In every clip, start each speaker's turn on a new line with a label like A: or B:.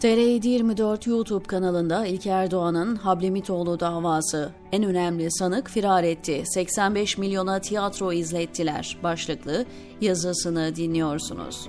A: TR724 YouTube kanalında İlker Doğan'ın Hablemitoğlu davası en önemli sanık firar etti. 85 milyona tiyatro izlettiler başlıklı yazısını dinliyorsunuz.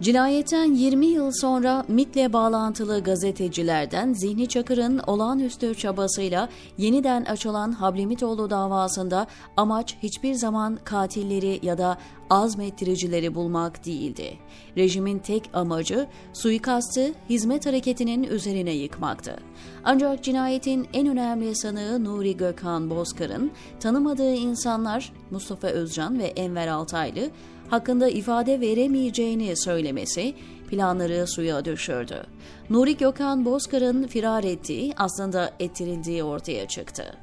A: Cinayetten 20 yıl sonra MIT'le bağlantılı gazetecilerden Zihni Çakır'ın olağanüstü çabasıyla yeniden açılan Hablemitoğlu davasında amaç hiçbir zaman katilleri ya da azmettiricileri bulmak değildi. Rejimin tek amacı suikastı hizmet hareketinin üzerine yıkmaktı. Ancak cinayetin en önemli sanığı Nuri Gökhan Bozkır'ın tanımadığı insanlar Mustafa Özcan ve Enver Altaylı hakkında ifade veremeyeceğini söylemesi planları suya düşürdü. Nuri Gökhan Bozkır'ın firar ettiği aslında ettirildiği ortaya çıktı.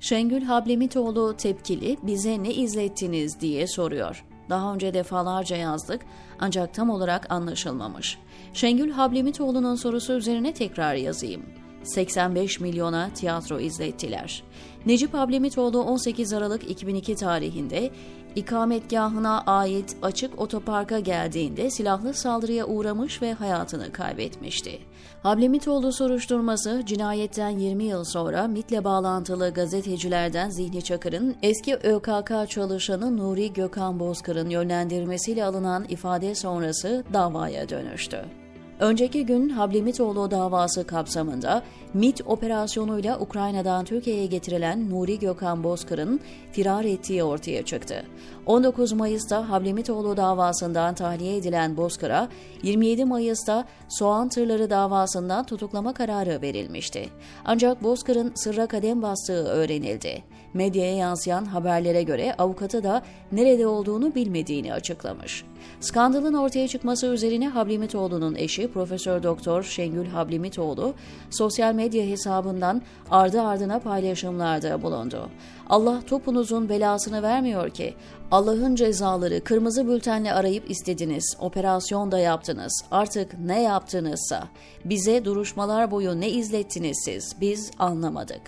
A: Şengül Hablemitoğlu tepkili bize ne izlettiniz diye soruyor. Daha önce defalarca yazdık ancak tam olarak anlaşılmamış. Şengül Hablemitoğlu'nun sorusu üzerine tekrar yazayım. 85 milyona tiyatro izlettiler. Necip Hablemitoğlu 18 Aralık 2002 tarihinde ikametgahına ait açık otoparka geldiğinde silahlı saldırıya uğramış ve hayatını kaybetmişti. Hablemitoğlu soruşturması cinayetten 20 yıl sonra MIT'le bağlantılı gazetecilerden Zihni Çakır'ın eski ÖKK çalışanı Nuri Gökhan Bozkır'ın yönlendirmesiyle alınan ifade sonrası davaya dönüştü. Önceki gün Hablemitoğlu davası kapsamında MIT operasyonuyla Ukrayna'dan Türkiye'ye getirilen Nuri Gökhan Bozkır'ın firar ettiği ortaya çıktı. 19 Mayıs'ta Hablemitoğlu davasından tahliye edilen Bozkır'a 27 Mayıs'ta soğan tırları davasından tutuklama kararı verilmişti. Ancak Bozkır'ın sırra kadem bastığı öğrenildi. Medyaya yansıyan haberlere göre avukatı da nerede olduğunu bilmediğini açıklamış. Skandalın ortaya çıkması üzerine Hablemitoğlu'nun eşi Profesör Doktor Şengül Hablemitoğlu sosyal medya hesabından ardı ardına paylaşımlarda bulundu. Allah topunuzun belasını vermiyor ki. Allah'ın cezaları kırmızı bültenle arayıp istediniz, operasyon da yaptınız. Artık ne yaptınızsa bize duruşmalar boyu ne izlettiniz siz biz anlamadık.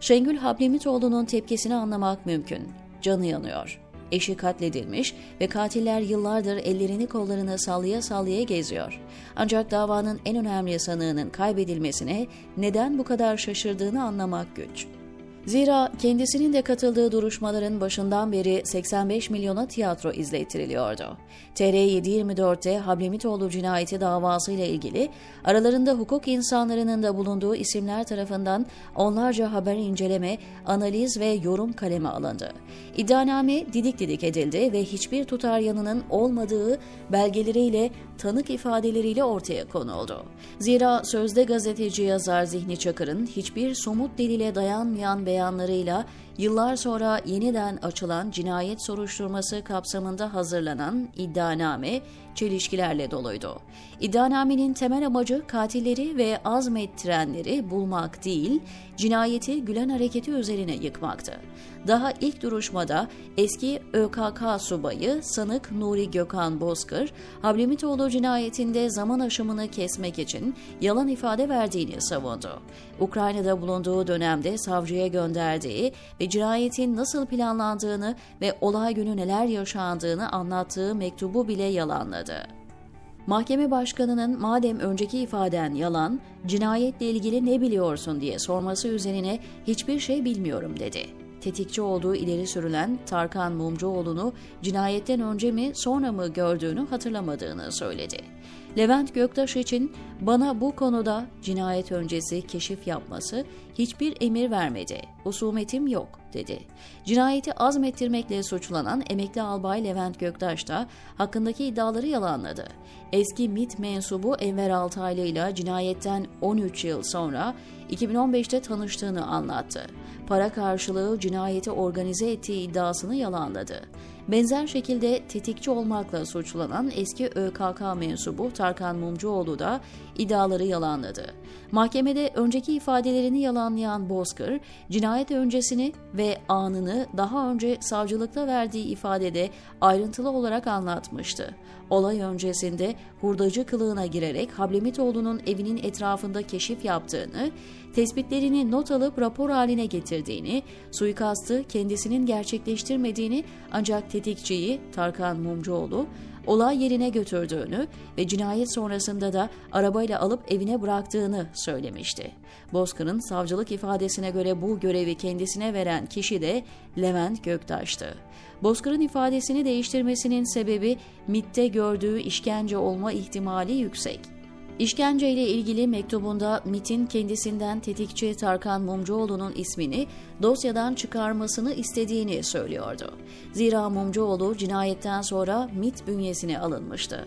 A: Şengül Hablemitoğlu'nun tepkisini anlamak mümkün. Canı yanıyor. Eşi katledilmiş ve katiller yıllardır ellerini kollarını sallaya sallaya geziyor. Ancak davanın en önemli sanığının kaybedilmesine neden bu kadar şaşırdığını anlamak güç. Zira kendisinin de katıldığı duruşmaların başından beri 85 milyona tiyatro izlettiriliyordu. TR724'te Hablemitoğlu cinayeti davası ile ilgili aralarında hukuk insanlarının da bulunduğu isimler tarafından onlarca haber inceleme, analiz ve yorum kaleme alındı. İddianame didik didik edildi ve hiçbir tutar yanının olmadığı belgeleriyle, tanık ifadeleriyle ortaya konuldu. Zira sözde gazeteci yazar Zihni Çakır'ın hiçbir somut delile dayanmayan beyanlarıyla yıllar sonra yeniden açılan cinayet soruşturması kapsamında hazırlanan iddianame çelişkilerle doluydu. İddianamenin temel amacı katilleri ve azmettirenleri bulmak değil, cinayeti Gülen hareketi üzerine yıkmaktı. Daha ilk duruşmada eski ÖKK subayı sanık Nuri Gökhan Bozkır, Hablemitoğlu cinayetinde zaman aşımını kesmek için yalan ifade verdiğini savundu. Ukrayna'da bulunduğu dönemde savcıya gönderdiği ve cinayetin nasıl planlandığını ve olay günü neler yaşandığını anlattığı mektubu bile yalanladı. Mahkeme başkanının madem önceki ifaden yalan, cinayetle ilgili ne biliyorsun diye sorması üzerine hiçbir şey bilmiyorum dedi. Tetikçi olduğu ileri sürülen Tarkan Mumcuoğlu'nu cinayetten önce mi sonra mı gördüğünü hatırlamadığını söyledi. Levent Göktaş için bana bu konuda cinayet öncesi keşif yapması hiçbir emir vermedi. Husumetim yok dedi. Cinayeti azmettirmekle suçlanan emekli albay Levent Göktaş da hakkındaki iddiaları yalanladı. Eski MIT mensubu Enver Altaylı ile cinayetten 13 yıl sonra 2015'te tanıştığını anlattı. Para karşılığı cinayeti organize ettiği iddiasını yalanladı. Benzer şekilde tetikçi olmakla suçlanan eski ÖKK mensubu Tarkan Mumcuoğlu da iddiaları yalanladı. Mahkemede önceki ifadelerini yalanlayan Bozkır, cinayet öncesini ve anını daha önce savcılıkta verdiği ifadede ayrıntılı olarak anlatmıştı. Olay öncesinde hurdacı kılığına girerek Hablemitoğlu'nun evinin etrafında keşif yaptığını, tespitlerini not alıp rapor haline getirdiğini, suikastı kendisinin gerçekleştirmediğini ancak tetikçiyi Tarkan Mumcuoğlu olay yerine götürdüğünü ve cinayet sonrasında da arabayla alıp evine bıraktığını söylemişti. Bozkır'ın savcılık ifadesine göre bu görevi kendisine veren kişi de Levent Göktaş'tı. Bozkır'ın ifadesini değiştirmesinin sebebi MIT'te gördüğü işkence olma ihtimali yüksek. İşkence ile ilgili mektubunda MIT'in kendisinden tetikçi Tarkan Mumcuoğlu'nun ismini dosyadan çıkarmasını istediğini söylüyordu. Zira Mumcuoğlu cinayetten sonra MIT bünyesine alınmıştı.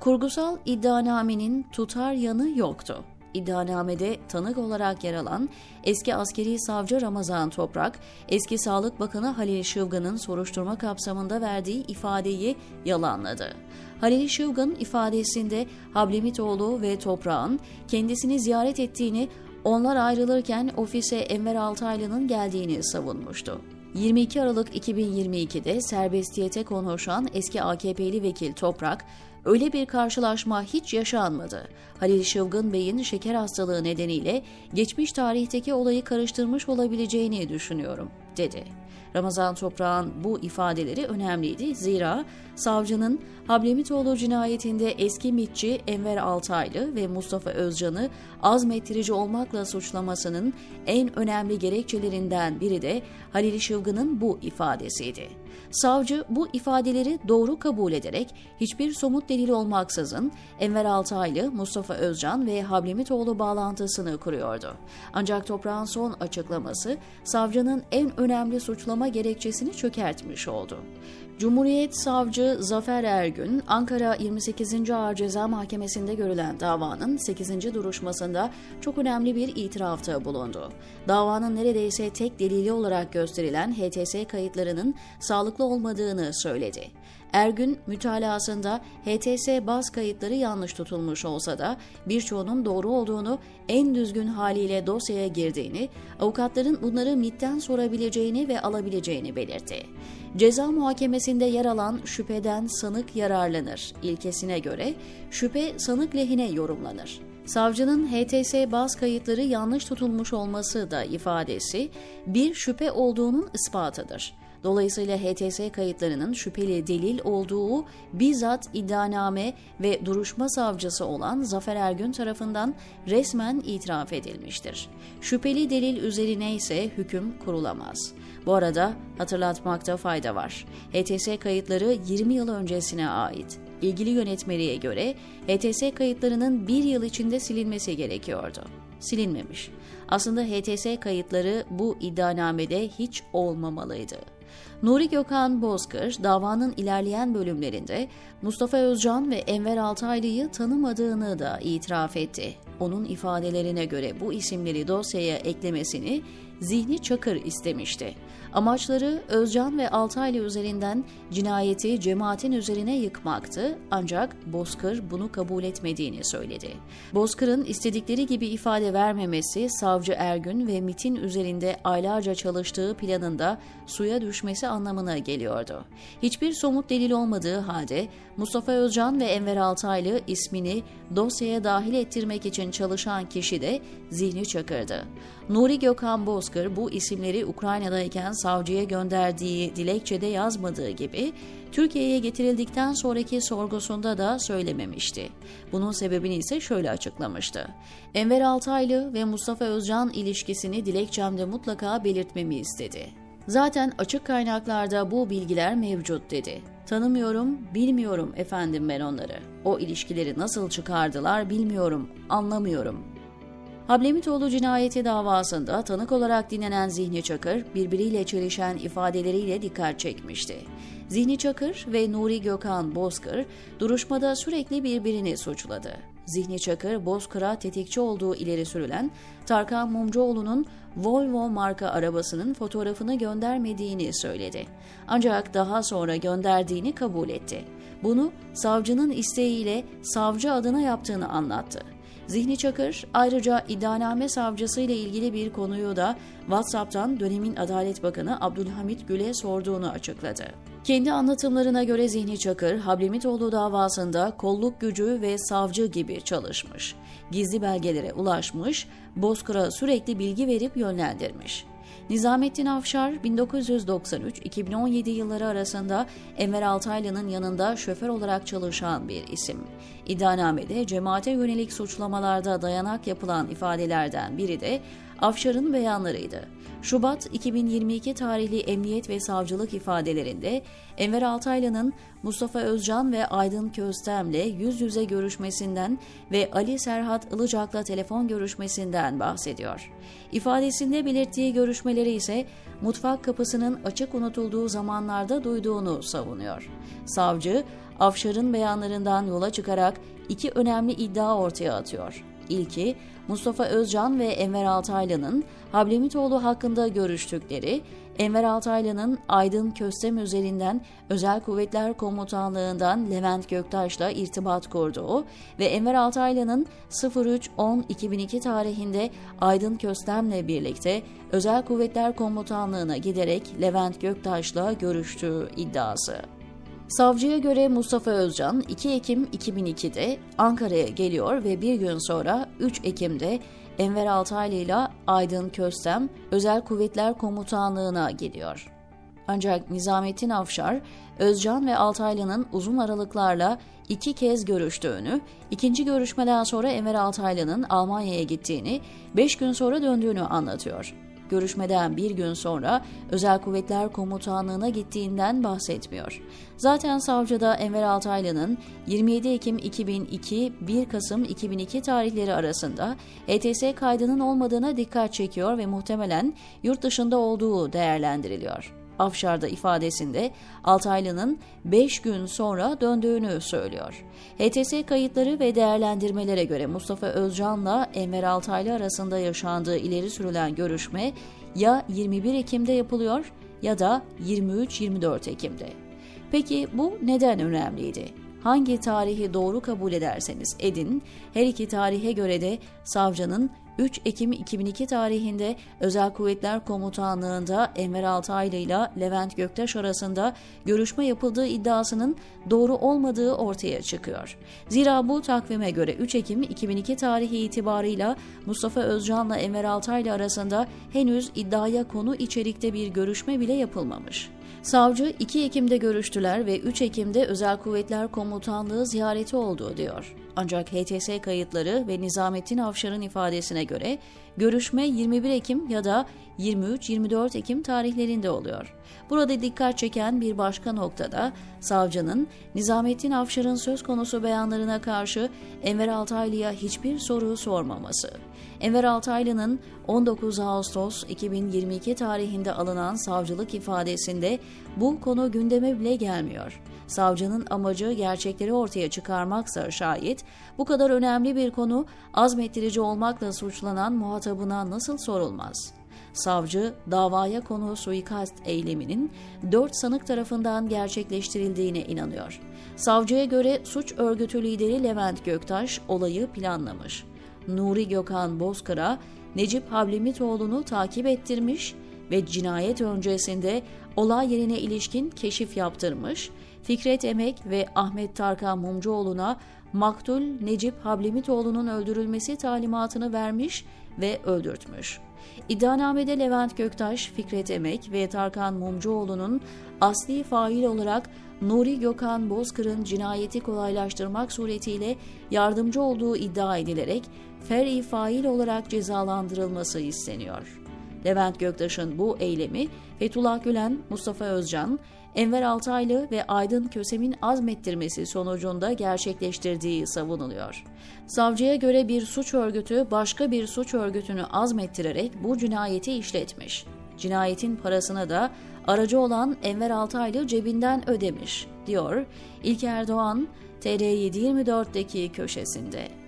A: Kurgusal iddianamenin tutar yanı yoktu. İddianamede tanık olarak yer alan eski askeri savcı Ramazan Toprak, eski Sağlık Bakanı Halil Şıvgan'ın soruşturma kapsamında verdiği ifadeyi yalanladı. Halil Şıvgan ifadesinde Hablemitoğlu ve Toprak'ın kendisini ziyaret ettiğini, onlar ayrılırken ofise Enver Altaylı'nın geldiğini savunmuştu. 22 Aralık 2022'de serbestiyete konuşan eski AKP'li vekil Toprak, öyle bir karşılaşma hiç yaşanmadı. Halil Şıvgın Bey'in şeker hastalığı nedeniyle geçmiş tarihteki olayı karıştırmış olabileceğini düşünüyorum, dedi. Ramazan Toprak'ın bu ifadeleri önemliydi. Zira savcının Hablemitoğlu cinayetinde eski mitçi Enver Altaylı ve Mustafa Özcan'ı azmettirici olmakla suçlamasının en önemli gerekçelerinden biri de Halil Şıvgın'ın bu ifadesiydi. Savcı bu ifadeleri doğru kabul ederek hiçbir somut delil olmaksızın Enver Altaylı, Mustafa Özcan ve Hablemitoğlu bağlantısını kuruyordu. Ancak toprağın son açıklaması savcının en önemli suçlama gerekçesini çökertmiş oldu. Cumhuriyet Savcı Zafer Ergün, Ankara 28. Ağır Ceza Mahkemesi'nde görülen davanın 8. duruşmasında çok önemli bir itirafta bulundu. Davanın neredeyse tek delili olarak gösterilen HTS kayıtlarının sağlıklı olmadığını söyledi. Ergün mütalasında HTS baz kayıtları yanlış tutulmuş olsa da birçoğunun doğru olduğunu, en düzgün haliyle dosyaya girdiğini, avukatların bunları MIT'ten sorabileceğini ve alabileceğini belirtti. Ceza muhakemesinde yer alan şüpheden sanık yararlanır ilkesine göre şüphe sanık lehine yorumlanır. Savcının HTS baz kayıtları yanlış tutulmuş olması da ifadesi bir şüphe olduğunun ispatıdır. Dolayısıyla HTS kayıtlarının şüpheli delil olduğu bizzat iddianame ve duruşma savcısı olan Zafer Ergün tarafından resmen itiraf edilmiştir. Şüpheli delil üzerine ise hüküm kurulamaz. Bu arada hatırlatmakta fayda var. HTS kayıtları 20 yıl öncesine ait. İlgili yönetmeliğe göre HTS kayıtlarının bir yıl içinde silinmesi gerekiyordu. Silinmemiş. Aslında HTS kayıtları bu iddianamede hiç olmamalıydı. Nuri Gökhan Bozkır davanın ilerleyen bölümlerinde Mustafa Özcan ve Enver Altaylı'yı tanımadığını da itiraf etti. Onun ifadelerine göre bu isimleri dosyaya eklemesini Zihni Çakır istemişti. Amaçları Özcan ve Altaylı üzerinden cinayeti cemaatin üzerine yıkmaktı ancak Bozkır bunu kabul etmediğini söyledi. Bozkır'ın istedikleri gibi ifade vermemesi savcı Ergün ve MIT'in üzerinde aylarca çalıştığı planında suya düşmesi anlamına geliyordu. Hiçbir somut delil olmadığı halde Mustafa Özcan ve Enver Altaylı ismini dosyaya dahil ettirmek için çalışan kişi de Zihni Çakır'dı. Nuri Gökhan Bozkır bu isimleri Ukrayna'dayken savcıya gönderdiği dilekçede yazmadığı gibi Türkiye'ye getirildikten sonraki sorgusunda da söylememişti. Bunun sebebini ise şöyle açıklamıştı. Enver Altaylı ve Mustafa Özcan ilişkisini dilekçemde mutlaka belirtmemi istedi. Zaten açık kaynaklarda bu bilgiler mevcut dedi. Tanımıyorum, bilmiyorum efendim ben onları. O ilişkileri nasıl çıkardılar bilmiyorum, anlamıyorum. Hablemitoğlu cinayeti davasında tanık olarak dinlenen Zihni Çakır birbiriyle çelişen ifadeleriyle dikkat çekmişti. Zihni Çakır ve Nuri Gökhan Bozkır duruşmada sürekli birbirini suçladı. Zihni Çakır, Bozkır'a tetikçi olduğu ileri sürülen Tarkan Mumcuoğlu'nun Volvo marka arabasının fotoğrafını göndermediğini söyledi. Ancak daha sonra gönderdiğini kabul etti. Bunu savcının isteğiyle savcı adına yaptığını anlattı. Zihni Çakır ayrıca iddianame savcısı ile ilgili bir konuyu da WhatsApp'tan dönemin Adalet Bakanı Abdülhamit Gül'e sorduğunu açıkladı. Kendi anlatımlarına göre Zihni Çakır, Hablemitoğlu davasında kolluk gücü ve savcı gibi çalışmış. Gizli belgelere ulaşmış, Bozkır'a sürekli bilgi verip yönlendirmiş. Nizamettin Afşar 1993-2017 yılları arasında Enver Altaylı'nın yanında şoför olarak çalışan bir isim. İddianamede cemaate yönelik suçlamalarda dayanak yapılan ifadelerden biri de Afşar'ın beyanlarıydı. Şubat 2022 tarihli emniyet ve savcılık ifadelerinde Enver Altaylı'nın Mustafa Özcan ve Aydın Köstem'le yüz yüze görüşmesinden ve Ali Serhat Ilıcak'la telefon görüşmesinden bahsediyor. İfadesinde belirttiği görüşmeleri ise mutfak kapısının açık unutulduğu zamanlarda duyduğunu savunuyor. Savcı, Afşar'ın beyanlarından yola çıkarak iki önemli iddia ortaya atıyor. İlki, Mustafa Özcan ve Enver Altaylı'nın Hablemitoğlu hakkında görüştükleri, Enver Altaylı'nın Aydın Köstem üzerinden Özel Kuvvetler Komutanlığından Levent Göktaş'la irtibat kurduğu ve Enver Altaylı'nın 03-10-2002 tarihinde Aydın Köstem'le birlikte Özel Kuvvetler Komutanlığı'na giderek Levent Göktaş'la görüştüğü iddiası. Savcıya göre Mustafa Özcan 2 Ekim 2002'de Ankara'ya geliyor ve bir gün sonra 3 Ekim'de Enver Altaylı ile Aydın Köstem Özel Kuvvetler Komutanlığı'na gidiyor. Ancak Nizamettin Afşar, Özcan ve Altaylı'nın uzun aralıklarla iki kez görüştüğünü, ikinci görüşmeden sonra Enver Altaylı'nın Almanya'ya gittiğini, beş gün sonra döndüğünü anlatıyor görüşmeden bir gün sonra Özel Kuvvetler Komutanlığı'na gittiğinden bahsetmiyor. Zaten savcıda Enver Altaylı'nın 27 Ekim 2002 1 Kasım 2002 tarihleri arasında ETS kaydının olmadığına dikkat çekiyor ve muhtemelen yurt dışında olduğu değerlendiriliyor. Afşar'da ifadesinde Altaylı'nın 5 gün sonra döndüğünü söylüyor. HTS kayıtları ve değerlendirmelere göre Mustafa Özcan'la Enver Altaylı arasında yaşandığı ileri sürülen görüşme ya 21 Ekim'de yapılıyor ya da 23-24 Ekim'de. Peki bu neden önemliydi? Hangi tarihi doğru kabul ederseniz edin, her iki tarihe göre de savcının 3 Ekim 2002 tarihinde Özel Kuvvetler Komutanlığı'nda Enver Altaylı ile Levent Göktaş arasında görüşme yapıldığı iddiasının doğru olmadığı ortaya çıkıyor. Zira bu takvime göre 3 Ekim 2002 tarihi itibarıyla Mustafa Özcan'la Enver Altaylı arasında henüz iddiaya konu içerikte bir görüşme bile yapılmamış. Savcı 2 Ekim'de görüştüler ve 3 Ekim'de Özel Kuvvetler Komutanlığı ziyareti oldu diyor. Ancak HTS kayıtları ve Nizamettin Avşar'ın ifadesine göre görüşme 21 Ekim ya da 23-24 Ekim tarihlerinde oluyor. Burada dikkat çeken bir başka noktada savcının Nizamettin Avşar'ın söz konusu beyanlarına karşı Enver Altaylı'ya hiçbir soru sormaması. Enver Altaylı'nın 19 Ağustos 2022 tarihinde alınan savcılık ifadesinde bu konu gündeme bile gelmiyor. Savcının amacı gerçekleri ortaya çıkarmaksa şayet bu kadar önemli bir konu azmettirici olmakla suçlanan muhatabına nasıl sorulmaz?'' Savcı, davaya konu suikast eyleminin dört sanık tarafından gerçekleştirildiğine inanıyor. Savcıya göre suç örgütü lideri Levent Göktaş olayı planlamış. Nuri Gökhan Bozkır'a Necip Hablemitoğlu'nu takip ettirmiş ve cinayet öncesinde olay yerine ilişkin keşif yaptırmış, Fikret Emek ve Ahmet Tarkan Mumcuoğlu'na maktul Necip Hablemitoğlu'nun öldürülmesi talimatını vermiş ve öldürtmüş. İddianamede Levent Göktaş, Fikret Emek ve Tarkan Mumcuoğlu'nun asli fail olarak Nuri Gökhan Bozkır'ın cinayeti kolaylaştırmak suretiyle yardımcı olduğu iddia edilerek fer'i fail olarak cezalandırılması isteniyor. Levent Göktaş'ın bu eylemi Fethullah Gülen, Mustafa Özcan, Enver Altaylı ve Aydın Kösem'in azmettirmesi sonucunda gerçekleştirdiği savunuluyor. Savcıya göre bir suç örgütü başka bir suç örgütünü azmettirerek bu cinayeti işletmiş. Cinayetin parasını da aracı olan Enver Altaylı cebinden ödemiş, diyor İlker Doğan TR724'deki köşesinde.